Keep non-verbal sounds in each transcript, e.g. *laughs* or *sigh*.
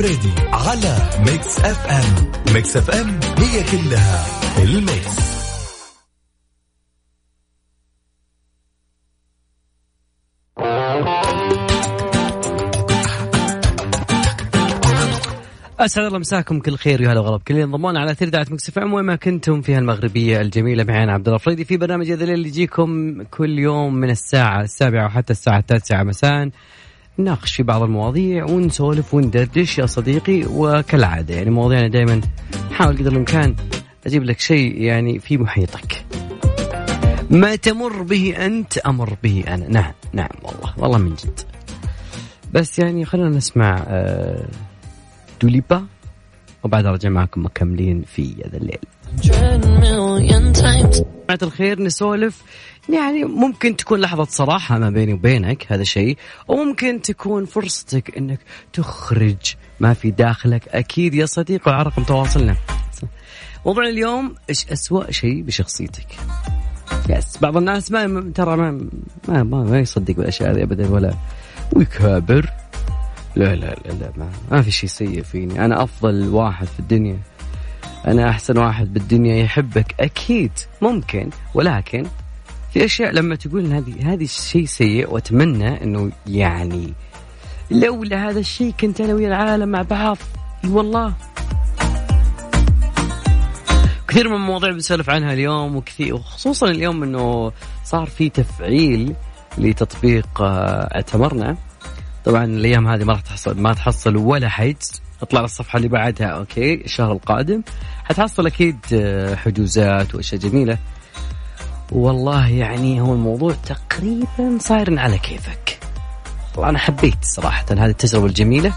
الفريدي على ميكس اف ام. ميكس اف ام هي كلها الميكس. أسعد الله مساكم كل خير وهلا وغلا. بكل ينضمون على اثير اذاعه ميكس اف ام وين ما كنتم في المغربية الجميلة معي عبد الله الفريدي في برنامج هذا الليل يجيكم كل يوم من الساعة السابعة وحتى الساعة التاسعة مساء. نناقش في بعض المواضيع ونسولف وندردش يا صديقي وكالعادة يعني مواضيعنا دائما نحاول قدر الإمكان أجيب لك شيء يعني في محيطك. ما تمر به أنت أمر به أنا. نعم نعم والله والله من جد. بس يعني خلينا نسمع آه دوليبا وبعد رجع معكم مكملين في هذا الليل. جماعة الخير نسولف يعني ممكن تكون لحظة صراحة ما بيني وبينك هذا شيء وممكن تكون فرصتك إنك تخرج ما في داخلك. أكيد يا صديقي وعلى رقم تواصلنا. موضوع اليوم إيش أسوأ شيء بشخصيتك؟ يس بعض الناس ما ترى ما ما, ما, ما يصدق بالأشياء هذه ابدا ولا ويكابر. لا لا لا, لا ما, ما في شيء سيء فيني. أنا أفضل واحد في الدنيا. أنا أحسن واحد بالدنيا يحبك أكيد ممكن ولكن في أشياء لما تقول هذه هذه شيء سيء وأتمنى إنه يعني لولا هذا الشيء كنت أنا ويا العالم مع بعض. والله. كثير من المواضيع بنسولف عنها اليوم وكثير وخصوصا اليوم إنه صار في تفعيل لتطبيق آه، اعتمرنا طبعا الأيام هذه ما راح تحصل ما تحصل ولا حجز اطلع الصفحة اللي بعدها أوكي الشهر القادم. حتحصل أكيد آه، حجوزات وأشياء جميلة. والله يعني هو الموضوع تقريبا صاير على كيفك. والله أنا حبيت صراحة هذه التجربة الجميلة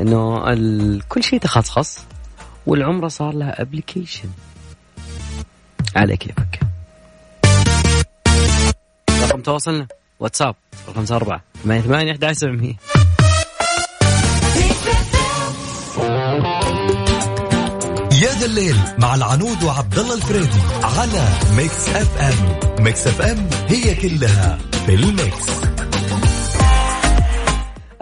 إنه كل شيء تخصص والعمره صار لها ابلكيشن على كيفك. رقم تواصلنا. واتساب. خمسة أربعة ثمانية ثمانية أحد سبعمية. يا ذا الليل مع العنود وعبد الله الفريدي على ميكس اف ام. ميكس اف ام هي كلها في ال mix.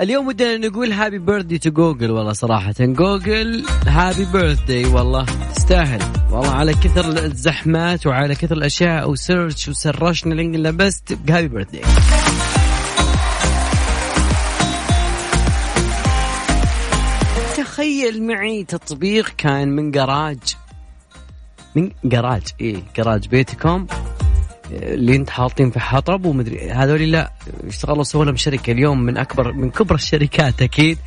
اليوم ودنا نقول happy birthday to جوجل والله صراحة. جوجل happy birthday والله. تستاهل. والله على كثر الزحمات وعلى كثر الأشياء و search وسرشنا لين لبست happy birthday تخيل معي تطبيق كان من جراج. من جراج إيه جراج بيتكم اللي انت حاطين في حطب ومدري هذول لا اشتغلوا سووا لهم شركة اليوم من أكبر من كبر الشركات أكيد.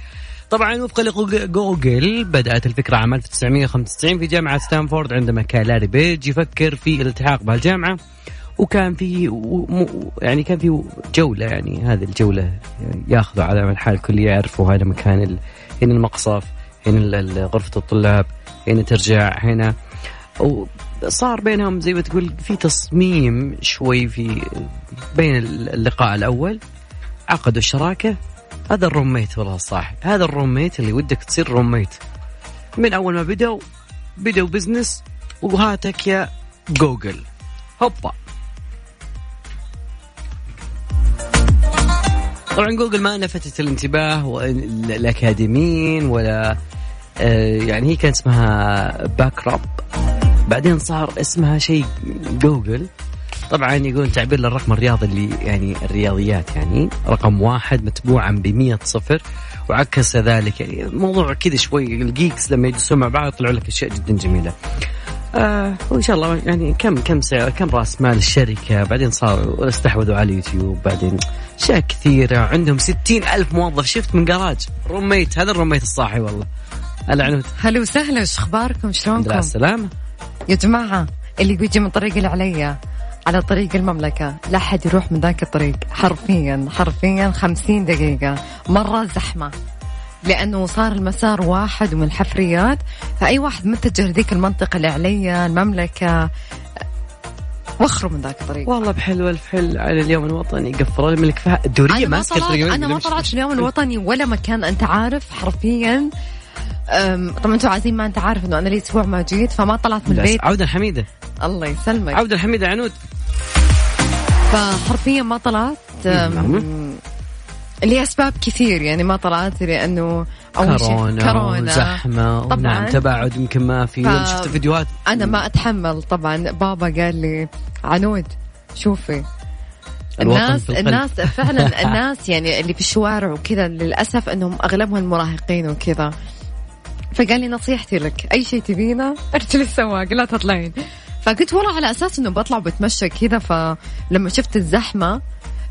طبعا وفقا لجوجل بدأت الفكرة عام 1995 في جامعة ستانفورد عندما كان لاري بيج يفكر في الالتحاق بهالجامعه وكان في يعني كان في جولة يعني هذه الجولة ياخذوا على الحال الكل يعرفوا هذا مكان هنا المقصف. هنا غرفة الطلاب هنا ترجع هنا. وصار بينهم زي ما تقول في تصميم شوي في بين اللقاء الأول. عقدوا الشراكة. هذا ال roommate والله صاحب هذا ال roommate اللي ودك تصير roommate من أول ما بدأوا بدأوا business. وهاتك يا جوجل. هوبا. طبعا جوجل ما لفتت الانتباه الاكاديميين ولا آه، يعني هي كان اسمها باك راب بعدين صار اسمها شيء جوجل طبعا يقول تعبير للرقم الرياضي اللي يعني الرياضيات يعني رقم واحد متبوعا ب صفر وعكس ذلك يعني موضوع كذا شوي ال geeks لما يجلسون مع بعض يطلعوا لك أشياء جدا جميلة. آه وإن شاء الله يعني كم كم سعر كم رأس مال الشركة؟ بعدين صاروا استحوذوا على اليوتيوب بعدين اشياء كثيره عندهم ستين ألف موظف. شفت من جراج روميت. هذا الروميت الصاحي والله. هلا عنود هلا وسهلا إيش أخباركم؟ شلونكم؟ الحمد السلامة. يا جماعة اللي بيجي من طريق اللي عليا على طريق المملكة لا حد يروح من ذاك الطريق. حرفيا حرفيا خمسين دقيقة. مرة زحمة. لأنه صار المسار واحد ومن الحفريات. فأي واحد متجه لذيك المنطقة اللي عليا المملكة وخروا من ذاك الطريق. والله بحلو الف حل على اليوم الوطني. قفلوا الملك فهد. الدوريه ما طلعت أنا ما طلعت اليوم الوطني ولا مكان أنت عارف حرفيا. طبعا أنتم عايزين ما أنت عارف إنه أنا لي أسبوع ما جيت فما طلعت من البيت. عودة الحميدة. الله يسلمك. عودة الحميدة عنود. فحرفيا ما طلعت. لأسباب كثير يعني ما طلعت لأنه أول شيء كورونا, كورونا. زحمة طبعاً. نعم تباعد يمكن ما في. ف- شفت فيديوهات. أنا ما أتحمل طبعا بابا قال لي عنود شوفي. الناس. الناس *laughs* فعلا الناس يعني اللي في الشوارع وكذا للأسف إنهم أغلبهم مراهقين وكذا. فقال لي نصيحتي لك أي شيء تبينه ارجلي السواق لا تطلعين. فقلت والله على أساس إنه بطلع وبتمشى كذا فلما شفت الزحمة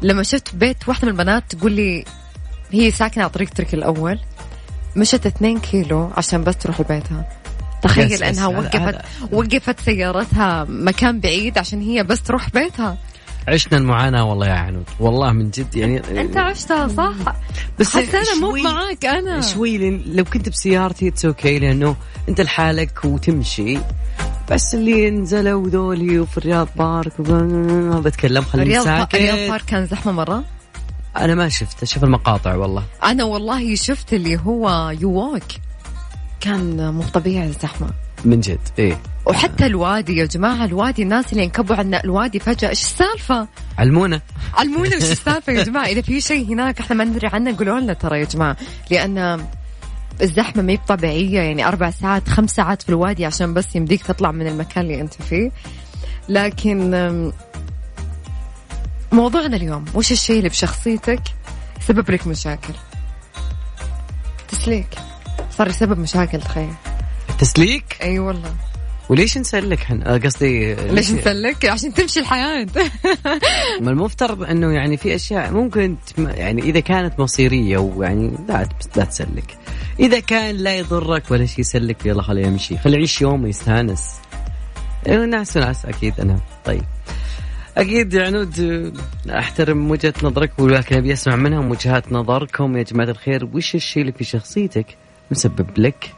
لما شفت بيت واحدة من البنات تقول لي هي ساكنة على طريق ترك الأول مشت 2 كيلو عشان بس تروح لبيتها. تخيل إنها وقفت هذا- وقفت سيارتها مكان بعيد عشان هي بس تروح بيتها. عشنا المعاناة والله يا عنود. والله من جد يعني أنت عشتها صح؟ بس بس أنا مو معاك أنا. شوي لو كنت بسيارتي it's okay لأنه أنت لحالك وتمشي. بس اللي نزلوا ذولي وفي الرياض بارك. وب- بتكلم خليني ساكت. رياض بارك كان زحمة مرة؟ أنا ما شفت أشوف المقاطع والله. أنا والله شفت اللي هو يو ووك كان مو طبيعي الزحمه من جد إيه. وحتى الوادي يا جماعة الوادي الناس اللي انكبوا عنا الوادي فجأة إيش السالفة؟ علمونا. علمونا إيش السالفة يا جماعة؟ إذا في شيء هناك إحنا ما ندري عنه قولوا لنا ترى يا جماعة. لأن الزحمة ما هي طبيعيه يعني أربع ساعات خمس ساعات في الوادي عشان بس يمديك تطلع من المكان اللي أنت فيه. لكن موضوعنا اليوم وش الشيء اللي بشخصيتك يسبب لك مشاكل؟ تسليك. صار يسبب مشاكل تخيل. تسليك؟ أي والله. وليش نسلك حن آه، قصدي ليش نسلك عشان تمشي الحياة. *laughs* ما المفترض إنه يعني في أشياء ممكن تم- يعني إذا كانت مصيرية ويعني لا لا تسلك. إذا كان لا يضرك ولا شيء يسلك يلا خليه يمشي. خليه يعيش يوم ويستانس. إيه، ناس وناس أكيد أنا. طيب. أكيد يا عنود أحترم وجهة نظرك ولكن أبي أسمع منهم وجهات نظركم. يا جماعة الخير وش الشيء اللي في شخصيتك مسبب لك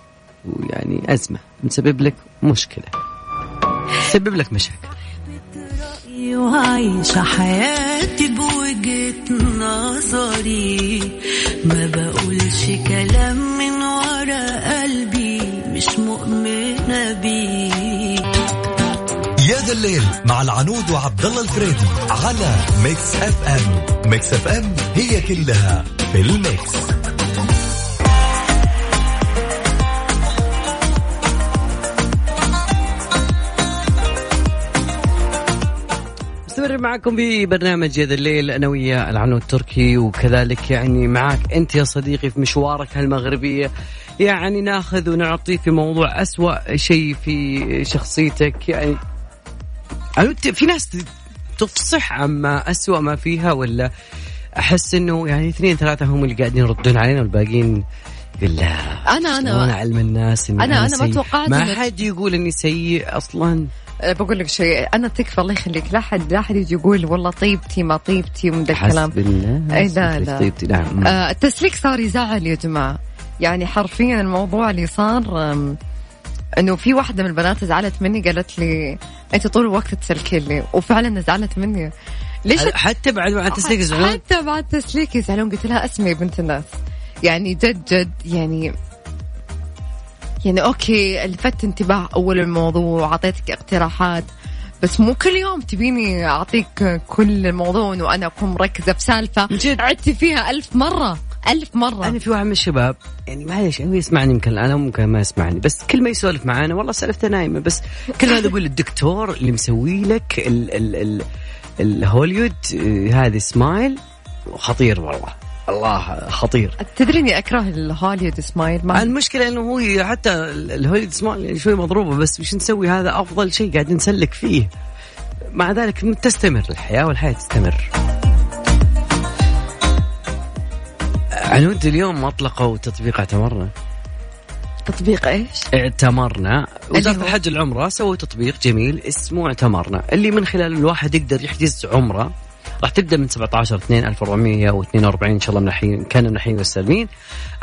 ويعني أزمة مسبب لك مشكلة مسبب لك مشاكل؟ وعايشة حياتي بوجهة نظري. ما بقولش كلام من ورا قلبي مش مؤمنة بيه. يا ذا الليل مع العنود وعبد الله الفريدي على Mix FM. Mix FM هي كلها في ال Mix. معكم في برنامج يا ذا الليل أنا ويا العنود التركي وكذلك يعني معك أنت يا صديقي في مشوارك هالمغربيه يعني ناخذ ونعطي في موضوع أسوأ شيء في شخصيتك. يعني في ناس تفصح عما أسوأ ما فيها ولا أحس إنه يعني اثنين ثلاثة هم اللي قاعدين يردون علينا والباقيين لا أنا- أنا- شلون اعلم الناس إني أنا- أنا, أنا ما؟ توقعت ما حد يقول إني سيء أصلا. بقول لك شيء. أنا تكفى الله يخليك. لا حد لا حد يجي يقول والله طيبتي ما طيبتي ومن ذا الكلام. حسب الله. أي لا، لا. طيبتي. نعم. آه التسليك صار يزعل يا جماعة. يعني حرفيا الموضوع اللي صار إنه في واحدة من البنات زعلت مني قالت لي أنت طول الوقت تسلكين لي. وفعلا زعلت مني. ليش؟ حتى بعد ما تسليك يزعلون؟ حتى بعد تسليك يزعلون. قلت لها اسمعي يا بنت الناس. يعني جد جد يعني يعني أوكي لفت انتباه أول الموضوع وعطيتك اقتراحات بس مو كل يوم تبيني أعطيك كل الموضوع وانه أنا أكون مركزة في سالفة. جد. عدت فيها ألف مرة ألف مرة. أنا في واحد من الشباب يعني معلش هو يسمعني يمكن الآن ممكن ما يسمعني بس كل ما يسولف معانا والله سالفته نايمة بس كل ما يقول الدكتور اللي مسوي لك ال ال ال الهوليود آه، هذه smile خطير والله. الله خطير. تدري إني أكره ال Hollywood smile ما المشكلة إنه هو حتى ال- ال Hollywood smile يعني شوي مضروبه بس وش نسوي؟ هذا أفضل شيء قاعد نسلك فيه. مع ذلك تستمر الحياة والحياة تستمر. عنود اليوم اطلقوا تطبيق اعتمرنا تطبيق إيش؟ اعتمرنا وزارة هو؟ الحج والعمرة سووا تطبيق جميل اسمه اعتمرنا. اللي من خلاله الواحد يقدر يحجز عمرة راح تبدأ من 17 2 1442 إن شاء الله من الحين كان من الحين والسالمين.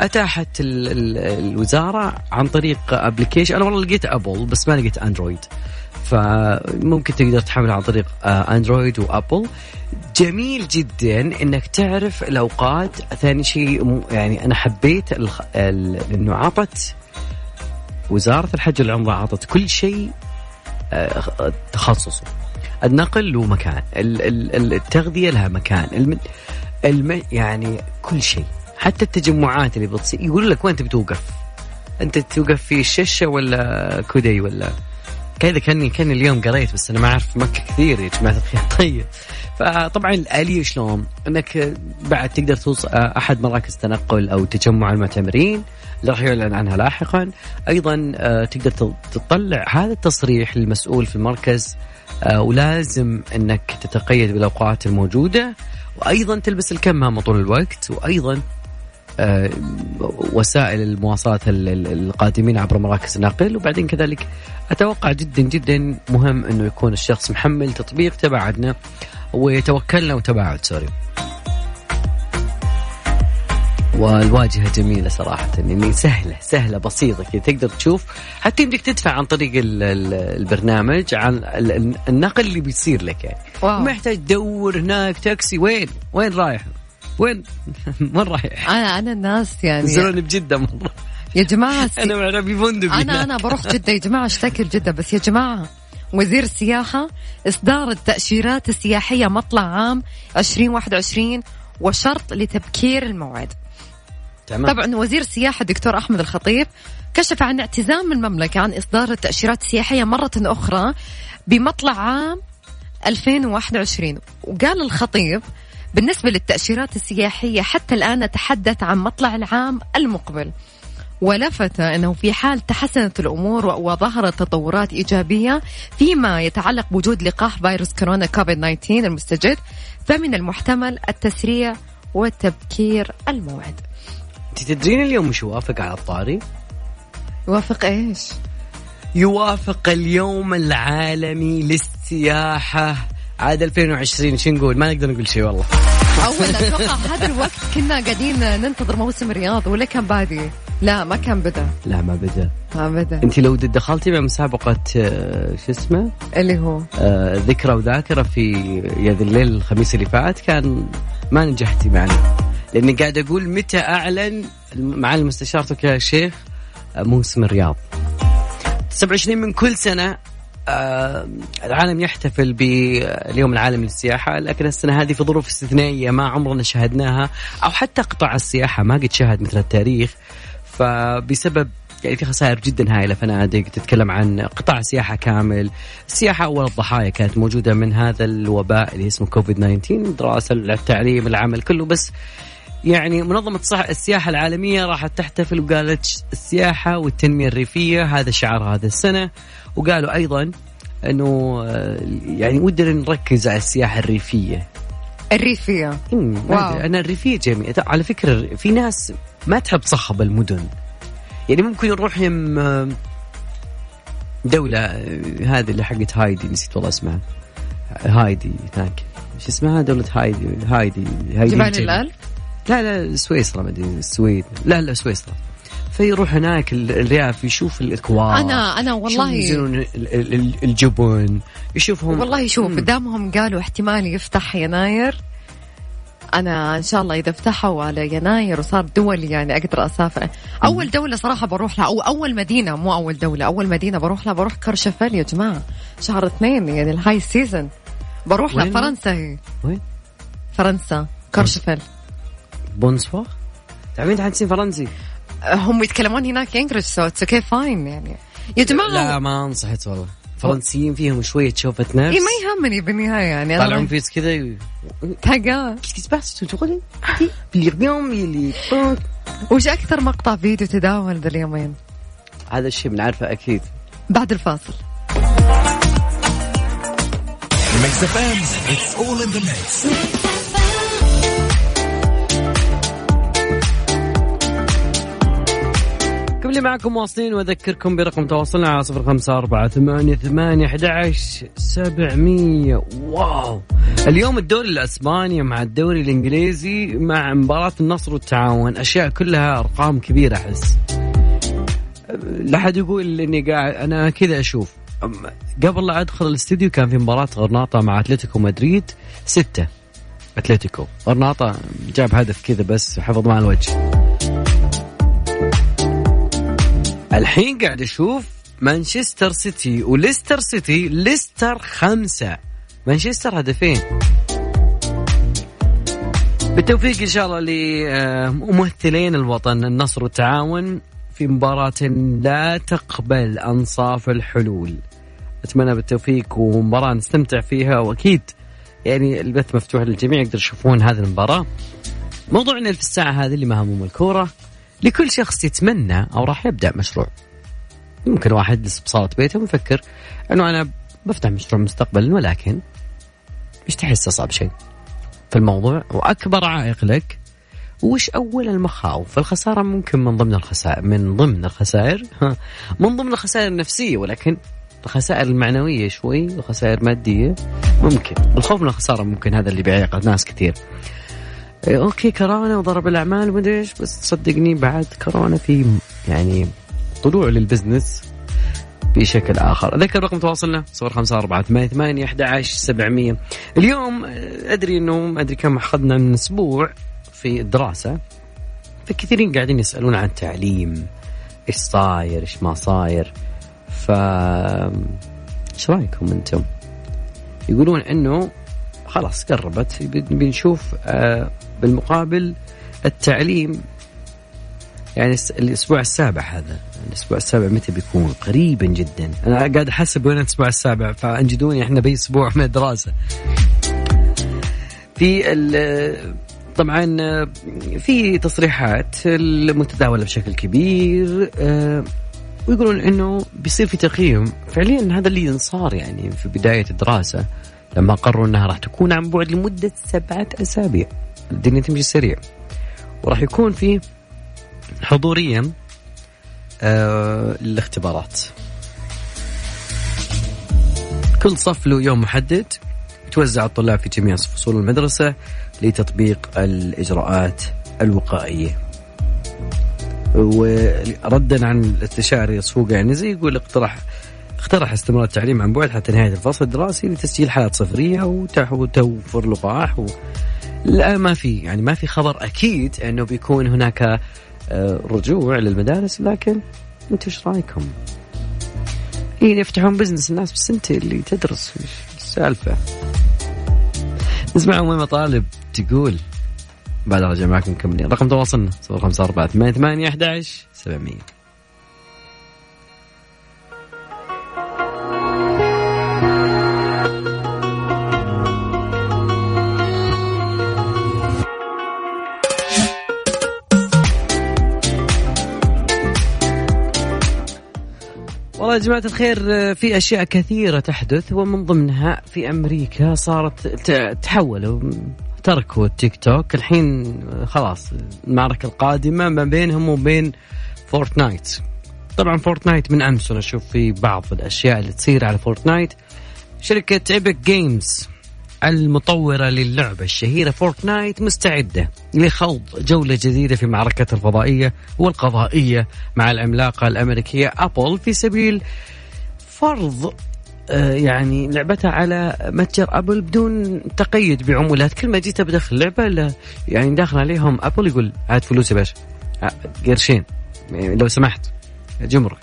أتاحت ال ال الوزارة عن طريق application أنا والله لقيت Apple بس ما لقيت Android. فممكن تقدر تحمل عن طريق آه، Android و Apple. جميل جدا إنك تعرف الأوقات. ثاني شيء يعني أنا حبيت إنه عطت وزارة الحج والعمرة أعطت كل شيء آه، تخصصه. النقل له مكان ال- ال- ال- التغذية لها مكان الم- الم... يعني كل شيء. حتى التجمعات اللي بتصير يقول لك وين تبي توقف؟ أنت توقف في الششة ولا كودي ولا؟ كذا كاني كأني اليوم قريت بس أنا ما أعرف مكة كثير يا جماعة الخير. *laughs* طيب. فطبعا الآلية شلون؟ إنك بعد تقدر توصل أحد مراكز تنقل أو تجمع المعتمرين اللي راح يعلن عنها لاحقا، أيضا آه، تقدر تطلع هذا التصريح للمسؤول في المركز ولازم إنك تتقيد بالأوقات الموجودة وأيضا تلبس الكمامة طول الوقت وأيضا آه، وسائل المواصلات القادمين عبر مراكز النقل وبعدين كذلك أتوقع جدا جدا مهم إنه يكون الشخص محمل تطبيق تباعدنا وتوكلنا وتباعد sorry. والواجهة جميلة صراحة. يعني سهلة سهلة بسيطة كذا. تقدر تشوف. حتى يمديك تدفع عن طريق البرنامج عن النقل اللي بيصير لك. يعني wow. ما يحتاج تدور هناك تاكسي. وين؟ وين رايح؟ وين؟ *laughs* وين رايح؟ أنا أنا الناس يعني. زروني بجدة مرة. يا جماعة *laughs* أنا معربي فندق. أنا أنا بروح جدة. يا جماعة اشتكي جده بس يا جماعة وزير السياحة إصدار التأشيرات السياحية مطلع عام 2021 وشرط لتبكير الموعد. تمام. طبعا وزير السياحة الدكتور أحمد الخطيب كشف عن اعتزام المملكة عن إصدار التأشيرات السياحية مرة أخرى بمطلع عام 2021 وقال الخطيب بالنسبة للتأشيرات السياحية حتى الآن نتحدث عن مطلع العام المقبل. ولفت أنه في حال تحسنت الأمور وظهرت تطورات إيجابية فيما يتعلق بوجود لقاح فيروس كورونا كوفيد 19 المستجد فمن المحتمل التسريع وتبكير الموعد. انت تدرين اليوم مش يوافق على الطاري؟ يوافق إيش؟ يوافق اليوم العالمي للسياحة عاد 2020 شو نقول؟ ما نقدر نقول شيء والله. اول أتوقع *laughs* هذا الوقت كنا قاعدين ننتظر موسم الرياض ولا كان بادي؟ لا ما كان بدا. لا ما بدا. ما بدا. انت لو دخلتي مع مسابقة آه، شو اسمه؟ اللي هو؟ آه ذكرى وذاكرة في ذا الليل الخميس اللي فات كان ما نجحتي معنا. لأني قاعد أقول متى أعلن مع المستشار تركي يا شيخ آه، موسم الرياض. 27 من كل سنة آه العالم يحتفل باليوم العالمي للسياحة لكن السنة هذه في ظروف استثنائية ما عمرنا شاهدناها أو حتى قطاع السياحة ما قد شاهد مثل التاريخ. فبسبب يعني في خسائر جدا هائلة فنادق تتكلم عن قطاع سياحه كامل. السياحة أول الضحايا كانت موجودة من هذا الوباء اللي اسمه كوفيد 19 دراسة التعليم العمل كله. بس يعني منظمة صح السياحة العالمية راحت تحتفل وقالت السياحة والتنمية الريفية هذا شعار هذا السنة. وقالوا أيضا أنه يعني ودنا نركز على السياحة الريفية. الريفية. واو. أنا الريفية جميلة. على فكرة في ناس ما تحب صخب المدن. يعني ممكن نروح يم دولة هذه اللي حقت هايدي نسيت والله اسمها. هايدي هناك. شو اسمها؟ دولة هايدي هايدي هايدي جبال الألف لا لا سويسرا ما أدري السويد. لا لا سويسرا. فيروح هناك الرياف يشوف الإكوار. أنا أنا والله يشوف الجبن. يشوفهم والله شوف دامهم قالوا احتمال يفتح يناير أنا إن شاء الله إذا فتحوا على يناير وصار دول يعني أقدر أسافر. أول دولة صراحة بروح لها أو أول مدينة مو أول دولة أول مدينة بروح لها بروح كرشفل يا جماعة. شهر اثنين يعني الهاي سيزون بروح لها فرنسا هي. وين؟ فرنسا Courchevel bonsoir تعرفين تحدثين فرنسي. هم يتكلمون هناك English so it's okay fine يعني. يا جماعة لا ما أنصحك والله. فرنسيين فيهم شوية شوفة نفس. إي ما يهمني بالنهاية يعني. طالعون face كذا. d'accord qu'est-ce qui se passe تقولي اليوم اللي وش أكثر مقطع فيديو تداول ذا اليومين؟ هذا الشيء بنعرفه أكيد. بعد الفاصل. Mix FM, it's all in the mix. اللي معكم واصلين وأذكركم برقم تواصلنا على صفر خمسة أربعة ثمانية ثمانية أحد سبعمية. واو! اليوم الدوري الأسباني مع الدوري الإنجليزي مع مباراة النصر والتعاون أشياء كلها أرقام كبيرة أحس. لا أحد يقول إني قاعد أنا كذا أشوف. قبل لا أدخل الاستديو كان في مباراة غرناطة مع أتلتيكو مدريد ستة. أتلتيكو. غرناطة جاب هدف كذا بس حفظ مع الوجه. الحين قاعد أشوف مانشستر سيتي وليستر سيتي ليستر خمسة مانشستر هدفين بالتوفيق إن شاء الله لممثلين الوطن النصر والتعاون في مباراة لا تقبل أنصاف الحلول. أتمنى بالتوفيق ومباراة نستمتع فيها وأكيد يعني البث مفتوح للجميع يقدر يشوفون هذه المباراة. موضوعنا في الساعة هذه اللي ما هموم الكورة لكل شخص يتمنى أو راح يبدأ مشروع. ممكن واحد يجلس بصالة بيته ويفكر إنه أنا بفتح مشروع مستقبلا ولكن إيش تحس أصعب شيء؟ في الموضوع؟ وأكبر عائق لك وش أول المخاوف؟ الخسارة ممكن من ضمن الخسائر من ضمن الخسائر؟ من ضمن الخسائر النفسية ولكن الخسائر المعنوية شوي وخسائر مادية ممكن. الخوف من الخسارة ممكن هذا اللي بيعيق ناس كثير. okay كورونا وضرب الأعمال ومدري إيش بس صدقني بعد كورونا في يعني طلوع لل business بشكل آخر. أذكر رقم تواصلنا صفر خمسة أربعة ثمانية ثمانية أحد عشر سبعمية. اليوم آه، أدري أنه أدري كم أخذنا من أسبوع في الدراسة فكثيرين قاعدين يسألون عن التعليم إيش صاير إيش ما صاير. ف إيش رأيكم أنتم؟ يقولون أنه خلاص قربت بنشوف آه، بالمقابل التعليم يعني الأسبوع السابع هذا الأسبوع السابع متى بيكون؟ قريبا جدا. أنا قاعد أحسب وين الأسبوع السابع فأنجدوني إحنا بأي أسبوع من الدراسة. في طبعا في تصريحات المتداولة بشكل كبير آه، ويقولون إنه بيصير في تقييم. فعليا هذا اللي صار يعني في بداية الدراسة لما قرروا إنها راح تكون عن بعد لمدة سبعة أسابيع. الدنيا تمشي سريع وراح يكون في حضوريا آه للاختبارات كل صف له يوم محدد يتوزع الطلاب في جميع فصول المدرسة لتطبيق الإجراءات الوقائية وردا عن الاستشاري يعني زي يقول اقترح اقترح استمرار التعليم عن بعد حتى نهاية الفصل الدراسي لتسجيل حالات صفرية وتوفر لقاح. لا ما في يعني ما في خبر أكيد أنه بيكون هناك آه، رجوع للمدارس لكن أنتم إيش رأيكم؟ يفتحون بزنس الناس بس أنت اللي تدرس إيش السالفة؟ نسمع ام مطالب تقول بعد رجع معكم مكملين رقم تواصلنا 054 والله يا جماعة الخير في أشياء كثيرة تحدث ومن ضمنها في أمريكا صارت تحولوا تركوا التيك توك. الحين خلاص المعركة القادمة ما بينهم وبين Fortnite. طبعا Fortnite من أمس أنا أشوف في بعض الأشياء اللي تصير على Fortnite. شركة Epic Games المطورة للعبة الشهيرة Fortnite مستعدة لخوض جولة جديدة في معركة الفضائية والقضائية مع العملاقة الأمريكية Apple في سبيل فرض آه، يعني لعبتها على متجر أبل بدون تقيد بعمولات. كل ما جيت بدخل لعبة يعني داخل عليهم Apple يقول هات فلوس يا باشا. آه، قرشين. يعني لو سمحت جمرك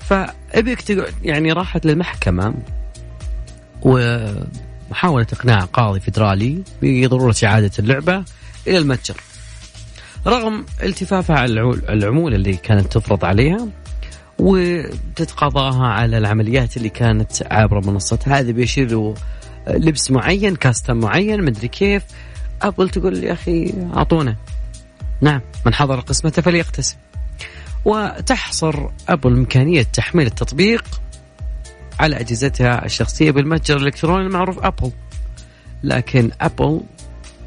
ف Epic يعني راحت للمحكمة و محاولة إقناع قاضي فيدرالي بضرورة إعادة اللعبة إلى المتجر. رغم التفافها على العمولة اللي كانت تفرض عليها وتتقاضاها على العمليات اللي كانت عبر منصتها هذا بيشير لبس معين كاستم معين مدري كيف. أبل تقول يا أخي أعطونا. نعم من حضر قسمته فليقتسم. وتحصر أبل إمكانية تحميل التطبيق على أجهزتها الشخصية بالمتجر الإلكتروني المعروف أبل. لكن Apple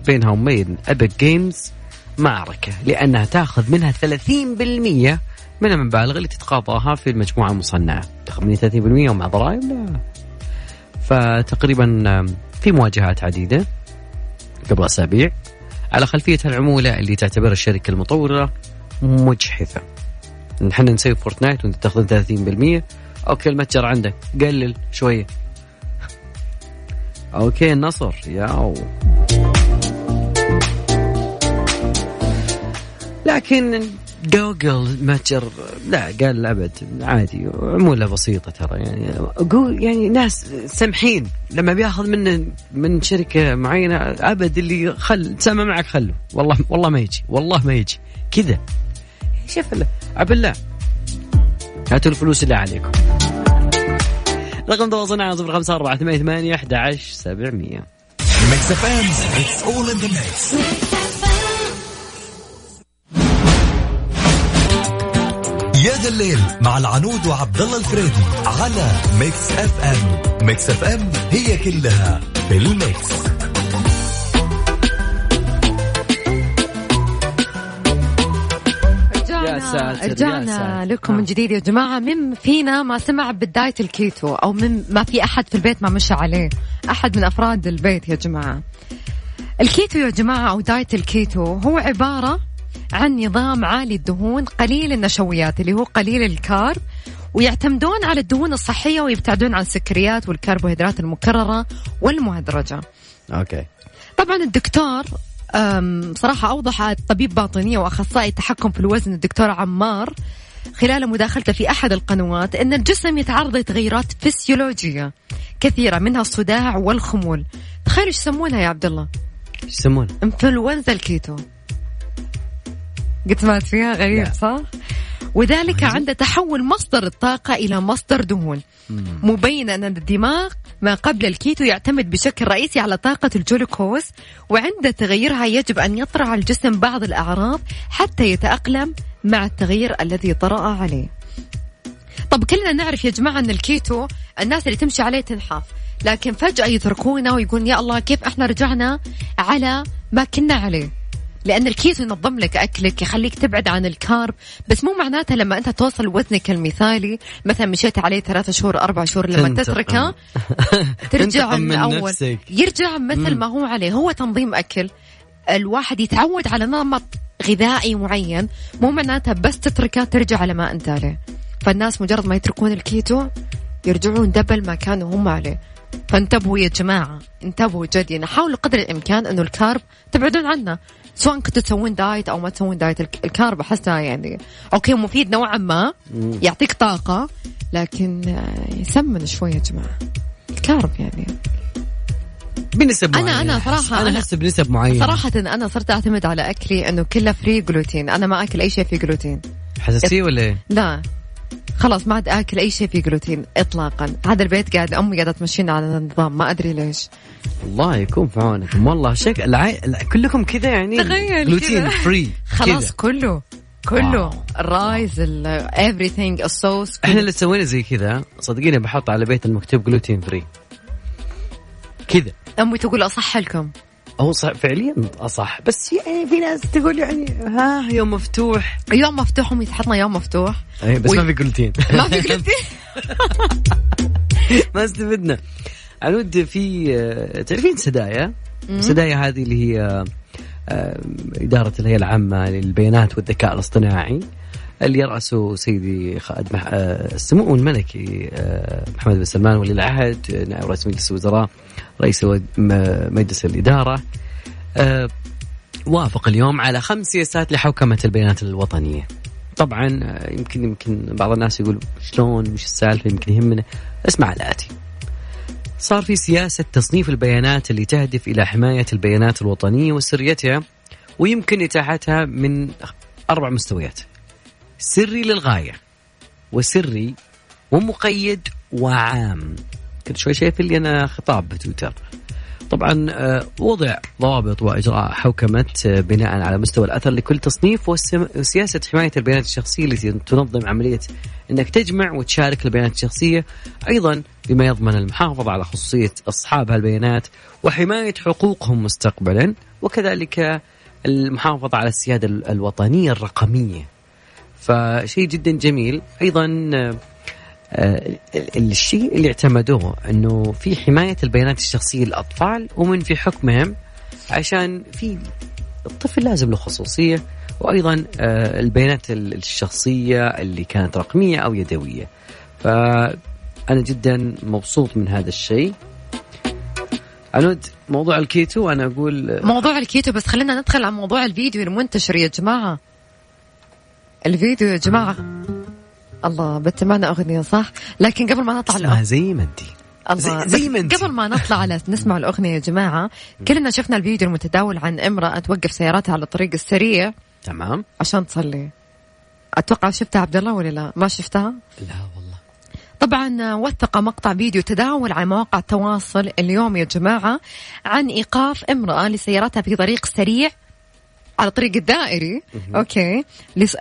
بينها وبين Epic Games معركة لأنها تأخذ منها 30% من المبالغ اللي تتقاضاها في المجموعة المصنعة. تأخذ مني 30% ومع ضرائب؟ لا. فتقريبا في مواجهات عديدة قبل أسابيع على خلفية العمولة اللي تعتبرها الشركة المطورة مجحفة. نحن نسوي Fortnite وأنت تأخذ 30% okay المتجر عندك. قلل شوية. أوكي النصر. ياو. لكن جوجل متجر لا قال ابد عادي. عموله بسيطة ترى يعني. أقول يعني ناس سمحين. لما بياخذ من من شركة معينة أبد اللي خل سامع معك خله. والله والله ما يجي والله ما يجي. كذا. شوف عبد الله هاتوا الفلوس اللي عليكم. رقم تواصلنا صفر خمسة أربعة ثمانية ثمانية أحد عشر سبعمية. يا ذا الليل مع العنود وعبد الله الفريدي على Mix FM Mix FM هي كلها في ال Mix. ساتر، يا رجعنا ساتر. لكم من ها. جديد يا جماعة. من فينا ما سمع بداية الكيتو أو من ما في أحد في البيت ما مشى عليه. أحد من أفراد البيت يا جماعة. الكيتو يا جماعة أو دايت الكيتو هو عبارة عن نظام عالي الدهون قليل النشويات اللي هو قليل ال carb ويعتمدون على الدهون الصحية ويبتعدون عن السكريات والكربوهيدرات المكررة والمهدرجة. okay. طبعا الدكتور صراحة أوضح طبيب باطنية وأخصائي التحكم في الوزن الدكتور عمار خلال مداخلته في أحد القنوات أن الجسم يتعرض لتغيرات فسيولوجية كثيرة منها الصداع والخمول تخيلوا إيش يسمونها يا عبد الله إيش يسمونه؟ إنفلونزا الكيتو قد سمعت فيها غريب لا. صح؟ وذلك عند تحول مصدر الطاقة إلى مصدر دهون. مبينا أن الدماغ ما قبل الكيتو يعتمد بشكل رئيسي على طاقة الجلوكوز وعند تغيرها يجب أن يطرأ على الجسم بعض الأعراض حتى يتأقلم مع التغيير الذي طرأ عليه. طب كلنا نعرف يا جماعة أن الكيتو الناس اللي تمشي عليه تنحف لكن فجأة يتركونا ويقولون يا الله كيف إحنا رجعنا على ما كنا عليه؟ لأن الكيتو ينظم لك أكلك يخليك تبعد عن ال carb. بس مو معناتها لما أنت توصل وزنك المثالي مثلا مشيت عليه ثلاثة شهور أربع شهور لما. تتركه *laughs* ترجع من أول نفسك. يرجع مثل ما هو عليه. هو تنظيم أكل. الواحد يتعود على نمط غذائي معين. مو معناتها بس تتركه ترجع على ما أنت عليه. فالناس مجرد ما يتركون الكيتو يرجعون double ما كانوا هم عليه. فانتبهوا يا جماعة انتبهوا جد يعني حاولوا قدر الإمكان أنه ال carb تبعدون عنه سواء كنتوا تسوون دايت أو ما تسوون دايت ال ca- ال carb أحسها يعني okay مفيد نوعا ما يعطيك طاقة لكن آه، يسمن شوي يا جماعة. ال carb يعني. بنسب معينة. أنا صراحة أنا أنا- أحس بنسب معينة. صراحة أنا صرت أعتمد على أكلي أنه كله free gluten أنا ما أكل أي شيء فيه جلوتين حساسية ولا إيه؟ لا. خلاص ما عاد آكل أي شيء فيه جلوتين اطلاقا. هذا البيت قاعد امي قاعدة تمشينا على النظام ما أدري ليش. الله يكون في عونكم. والله شك العي... كلكم كذا يعني تخيل gluten. free خلاص كذا. كله كله. wow. ال rice everything الصوص إحنا اللي سوينا زي كذا. صدقيني بحط على بيت المكتوب gluten free كذا. أمي تقول أصح لكم. هو صح فعليا؟ أصح. بس يعني في ناس تقول يعني ها يوم مفتوح. يوم مفتوح امي تحطنا يوم مفتوح. أي بس وي- ما في جلوتين. *laughs* ما في جلوتين؟ *laughs* ما استفدنا. عنود في آه، تعرفين سدايا؟ سدايا هذه اللي هي آه، إدارة الهيئة العامة للبيانات والذكاء الاصطناعي اللي يرأسه سيدي خالد مح... آه، السمو الملكي محمد بن سلمان ولي العهد نائب رئيس مجلس الوزراء. رئيس مجلس الإدارة. آه، وافق اليوم على خمس سياسات لحوكمة البيانات الوطنية. طبعا آه، يمكن يمكن بعض الناس يقول شلون وش السالفة؟ يمكن يهمنا. اسمع الآتي صار في سياسة تصنيف البيانات اللي تهدف إلى حماية البيانات الوطنية وسريتها ويمكن إتاحتها من أربع مستويات. سري للغاية وسري ومقيد وعام. كنت شوي شايف لي أنا خطاب بتويتر. طبعا آه، وضع ضوابط وإجراء حوكمة آه، بناء على مستوى الأثر لكل تصنيف وسياسه حماية البيانات الشخصية التي تنظم عملية إنك تجمع وتشارك البيانات الشخصية. أيضا بما يضمن المحافظة على خصوصية أصحاب هالبيانات وحماية حقوقهم مستقبلا وكذلك المحافظة على السيادة ال- الوطنية الرقمية. فشيء جدا جميل. أيضا آه، الشيء اللي اعتمدوه إنه في حماية البيانات الشخصية للأطفال ومن في حكمهم عشان في الطفل لازم له خصوصية وأيضا آه، البيانات ال- الشخصية اللي كانت رقمية أو يدوية. فأنا جدا مبسوط من هذا الشيء. عنود موضوع الكيتو أنا أقول موضوع الكيتو بس خلينا ندخل على موضوع الفيديو المنتشر يا جماعة الفيديو يا جماعة الله بتمنى أغنية صح؟ لكن قبل ما نطلع اسمها زي ما انت الله زي- زي ما انت. قبل ما نطلع على *laughs* نسمع الأغنية يا جماعة كلنا شفنا الفيديو المتداول عن امرأة توقف سيارتها على الطريق السريع. تمام. عشان تصلي. أتوقع شفتها عبد الله ولا لا؟ ما شفتها؟ لا والله. طبعا وثق مقطع فيديو تداول على مواقع التواصل اليوم يا جماعة عن إيقاف امرأة لسيارتها في طريق سريع. على طريق الدائري. أوكي.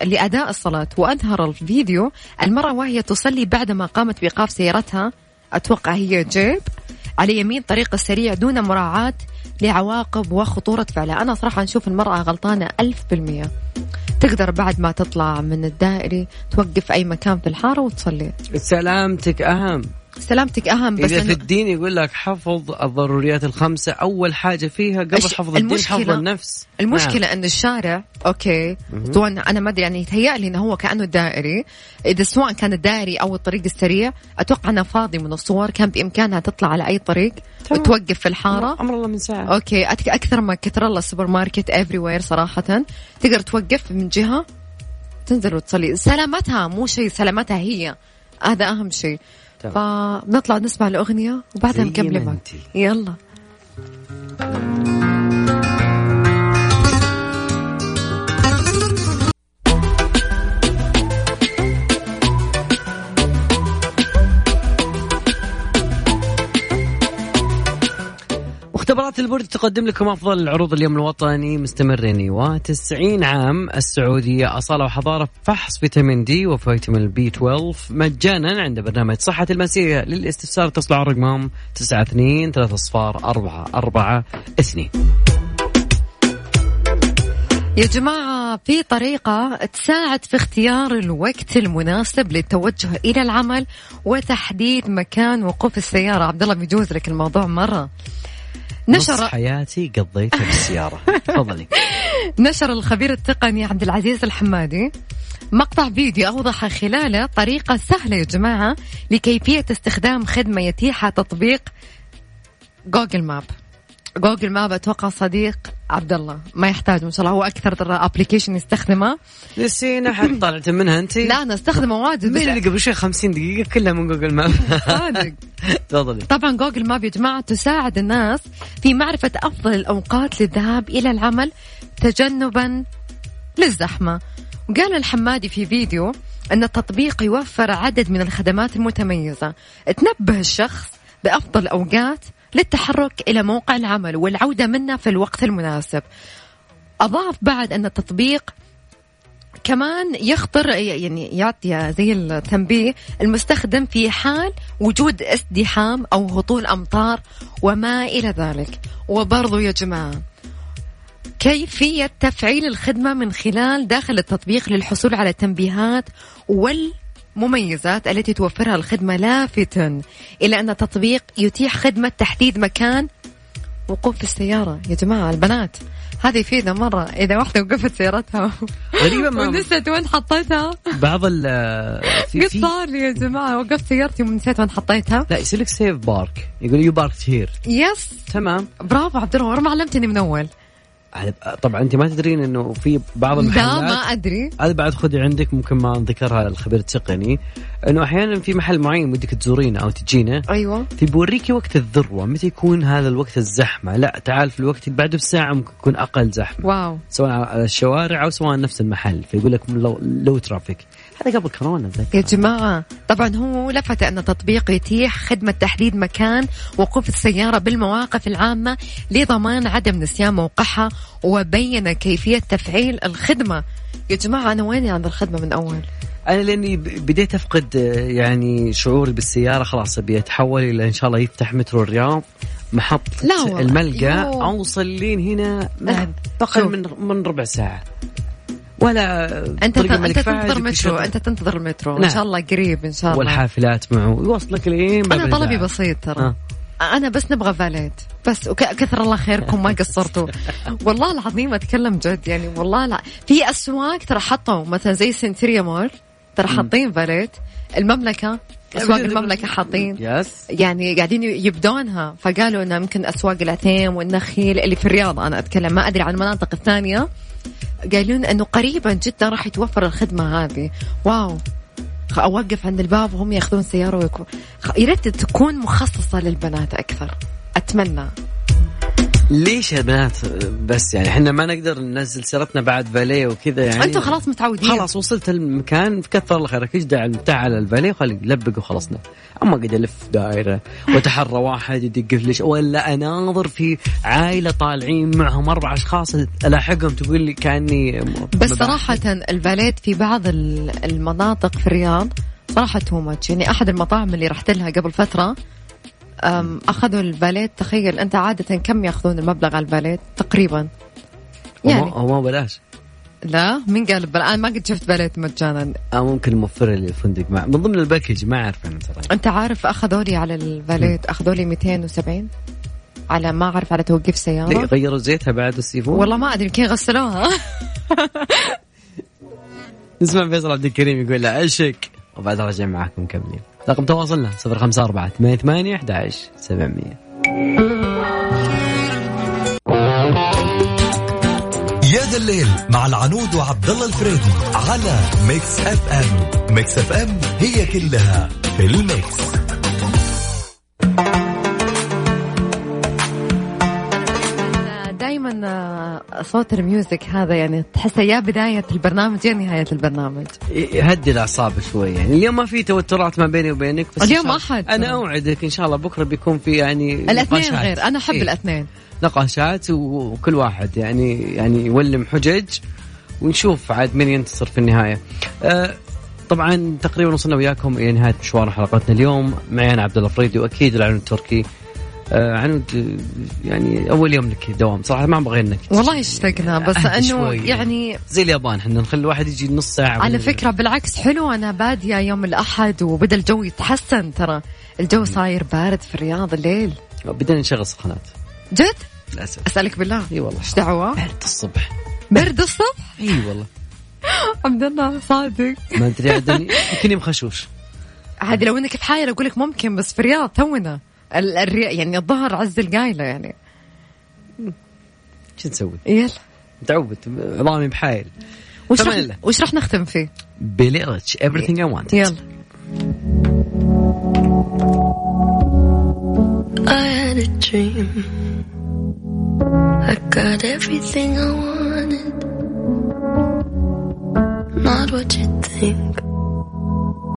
لأداء الصلاة. وأظهر الفيديو. المرأة وهي تصلي بعدما قامت بإيقاف سيارتها. أتوقع هي جيب. على يمين طريق السريع دون مراعاة لعواقب وخطورة فعلها. أنا صراحة نشوف المرأة غلطانة ألف بالمية. تقدر بعد ما تطلع من الدائري توقف أي مكان في الحارة وتصلي. سلامتك أهم. سلامتك أهم بس إذا في الدين يقول لك حفظ الضروريات الخمسة أول حاجة فيها قبل الش- حفظ الدين حفظ النفس. المشكلة نعم. أن الشارع أوكي. سواء أنا ما أدري يعني يتهيألي أنه هو كأنه دائري إذا سواء كان الدائري أو الطريق السريع أتوقع أنه فاضي من الصور كان بإمكانها تطلع على أي طريق تمام. وتوقف في الحارة. أمر الله من ساعة. okay أك- أكثر ما كثر الله السوبر ماركت everywhere صراحة. تقدر توقف من جهة تنزل وتصلي. سلامتها مو شيء سلامتها هي. هذا أهم شيء. فنطلع نسمع الأغنية وبعدها نكمل معك. يلا. مختبرات البرد تقدم لكم أفضل العروض اليوم الوطني مستمرين. و90 عام السعودية أصالة وحضارة فحص فيتامين دي وفيتامين بي 12 مجانا عند برنامج صحة المسيح. للاستفسار اتصلوا على رقمهم 92 3 صفار 4 4 2 يا جماعة في طريقة تساعد في اختيار الوقت المناسب للتوجه إلى العمل وتحديد مكان وقوف السيارة. عبد الله بيجوز لك الموضوع مرة. نص نشر حياتي قضيتها بالسيارة. *laughs* تفضلي. نشر الخبير التقني عبد العزيز الحمادي مقطع فيديو أوضح خلاله طريقة سهلة يا جماعة لكيفية استخدام خدمة يتيحها تطبيق Google Map Google Map أتوقع صديق عبد الله. ما يحتاج ما شاء الله. هو أكثر application يستخدمه. نسينا حد طلعت منها أنت. لا أنا استخدمه واجد. مين اللي قبل شوي 50 دقيقة كلها من Google Map. صادق. *laughs* تفضلي. طبعا جوجل ماب يا جماعة تساعد الناس في معرفة أفضل الأوقات للذهاب إلى العمل تجنبا للزحمة. وقال الحمادي في فيديو أن التطبيق يوفر عدد من الخدمات المتميزة. تنبه الشخص بأفضل أوقات للتحرك إلى موقع العمل والعودة منه في الوقت المناسب. أضاف بعد أن التطبيق كمان يخطر يعني يعطي زي التنبيه المستخدم في حال وجود ازدحام أو هطول أمطار وما إلى ذلك. وبرضو يا جماعة كيفية تفعيل الخدمة من خلال داخل التطبيق للحصول على التنبيهات والمميزات التي توفرها الخدمة لافتا إلى أن التطبيق يتيح خدمة تحديد مكان وقوف السيارة. يا جماعة البنات هذه يفيدنا مرة. إذا واحدة وقفت سيارتها غريبة ما ونسيت وين حطيتها. بعض ال *laughs* في قد في صار لي يا جماعة. وقفت سيارتي ونسيت وين حطيتها. لا يصير لك save park يقول you parked here yes تمام. برافو عبد الله ما علمتني من أول. طبعا أنت ما تدرين إنه في بعض لا المحلات ما أدري. هذا بعد خذي عندك ممكن ما ذكرها الخبير التقني إنه أحيانا في محل معين ودك تزورينه أو تجينه. أيوة. فيوريكي وقت الذروة متى يكون هذا الوقت الزحمة؟ لا تعال في الوقت اللي بعده بساعة ممكن يكون أقل زحمة. wow. سواء على الشوارع أو سواء نفس المحل فيقول لك low, low traffic. هذا قبل كورونا أتذكر. يا جماعة طبعا هو لفت أن التطبيق يتيح خدمة تحديد مكان وقوف السيارة بالمواقف العامة لضمان عدم نسيان موقعها وبين كيفية تفعيل الخدمة. يا جماعة أنا ويني عند الخدمة من أول؟ أنا لأني بديت أفقد آه، يعني شعوري بالسيارة. خلاص أبي أتحول إلى إن شاء الله يفتح مترو الرياض محطة لا يوه. أوصل لين هنا ما أه، أقل. من من ربع ساعة. ولا طريق الملك فهد تنتظر مترو. أنت تنتظر المترو نعم. شاء الله قريب إن شاء الله. والحافلات معه. يوصلك لين باب أنا طلبي. بسيط ترى. آه. أنا بس نبغى فاليت. بس وك- كثر الله خيركم ما قصرتوا. *laughs* والله العظيم أتكلم جد يعني والله لا. في أسواق ترى حطوا مثلا زي سنتريا مول ترى حاطين فاليت. المملكة أسواق المملكة حاطين. yes. يعني قاعدين يبدونها. فقالوا إنه يمكن أسواق العتيم والنخيل اللي في الرياض أنا أتكلم ما أدري عن المناطق الثانية. قايلين أنه قريبا جدا راح يتوفر الخدمة هذه. واو. أوقف عند الباب وهم يأخذون سيارة ويكون يا ريت تكون مخصصة للبنات أكثر. أتمنى. ليش يا بنات بس يعني إحنا ما نقدر ننزل سيرتنا بعد فاليه وكذا يعني. أنتم خلاص متعودين. خلاص وصلت المكان كثر الله خيرك. اجدع المتاع على الفاليه وخلي لبق وخلصنا. أما قد ألف دائرة وتحرى واحد يدق ليش. ولا أناظر في عائلة طالعين معهم أربع أشخاص ألاحقهم تقول لي كأني بس صراحة الفاليت في بعض ال- المناطق في الرياض صراحة too much يعني أحد المطاعم اللي رحت لها قبل فترة أم، أخذوا الفاليت تخيل أنت عادة كم يأخذون المبلغ على الفاليت تقريبا؟ يعني. هو ما بلاش. لا مين قال. أنا ما قد شفت فاليت مجانا. أو ممكن موفر لي الفندق مع من ضمن ال package ما اعرف أنا ترى أنت عارف أخذوا لي على الفاليت أخذوا لي 270 على ما أعرف على توقيف ليه سيارة غيروا زيتها بعد السيفون؟ والله ما أدري يمكن غسلوها. *laughs* نسمع فيصل عبد الكريم يقول له عشق وبعد رجع معاكم مكملين رقم تواصلنا 054 88 11 700 يا ذا الليل مع العنود وعبد الله الفريدي على Mix FM. Mix FM هي كلها في ال mix. دائما صوت ال music هذا يعني تحسه يا بداية البرنامج يا نهاية البرنامج هدي الأعصاب شوي يعني اليوم ما في توترات ما بيني وبينك بس اليوم أحد. أنا أوعدك إن شاء الله بكرة بيكون في يعني الاثنين نقاشات. غير أنا أحب إيه. الاثنين نقاشات وكل واحد يعني يعني يولم حجج ونشوف عاد مين ينتصر في النهاية. آه طبعا تقريبا وصلنا وياكم إلى نهاية مشوار حلقتنا اليوم معي أنا عبد الله فريدي وأكيد العنود التركي. آه عنود يعني أول يوم لك دوام صراحة ما بغينا. والله اشتقنا بس أهدى إنه. يعني زي اليابان إحنا نخلي الواحد يجي نص ساعة على فكرة بالعكس حلو أنا بادية يوم الأحد وبدأ الجو يتحسن ترى الجو صاير بارد في الرياض الليل. بدنا نشغل سخانات جد؟ للأسف. أسألك بالله. إي والله. إيش دعوة؟ برد الصبح. برد الصبح؟ إي والله. *laughs* عبد الله صادق. ما أدري يمكن يوم خشوش عادي لو إنك في حايل أقول لك ممكن بس في الرياض تونا. يعني الظهر عز القايلة يعني شو نسوي؟ يلا متعود عظامي بحايل وش رح... وش رح نختم فيه؟ بيلي ريتش everything I want يلا I had a dream. I got everything I wanted. Not what you think.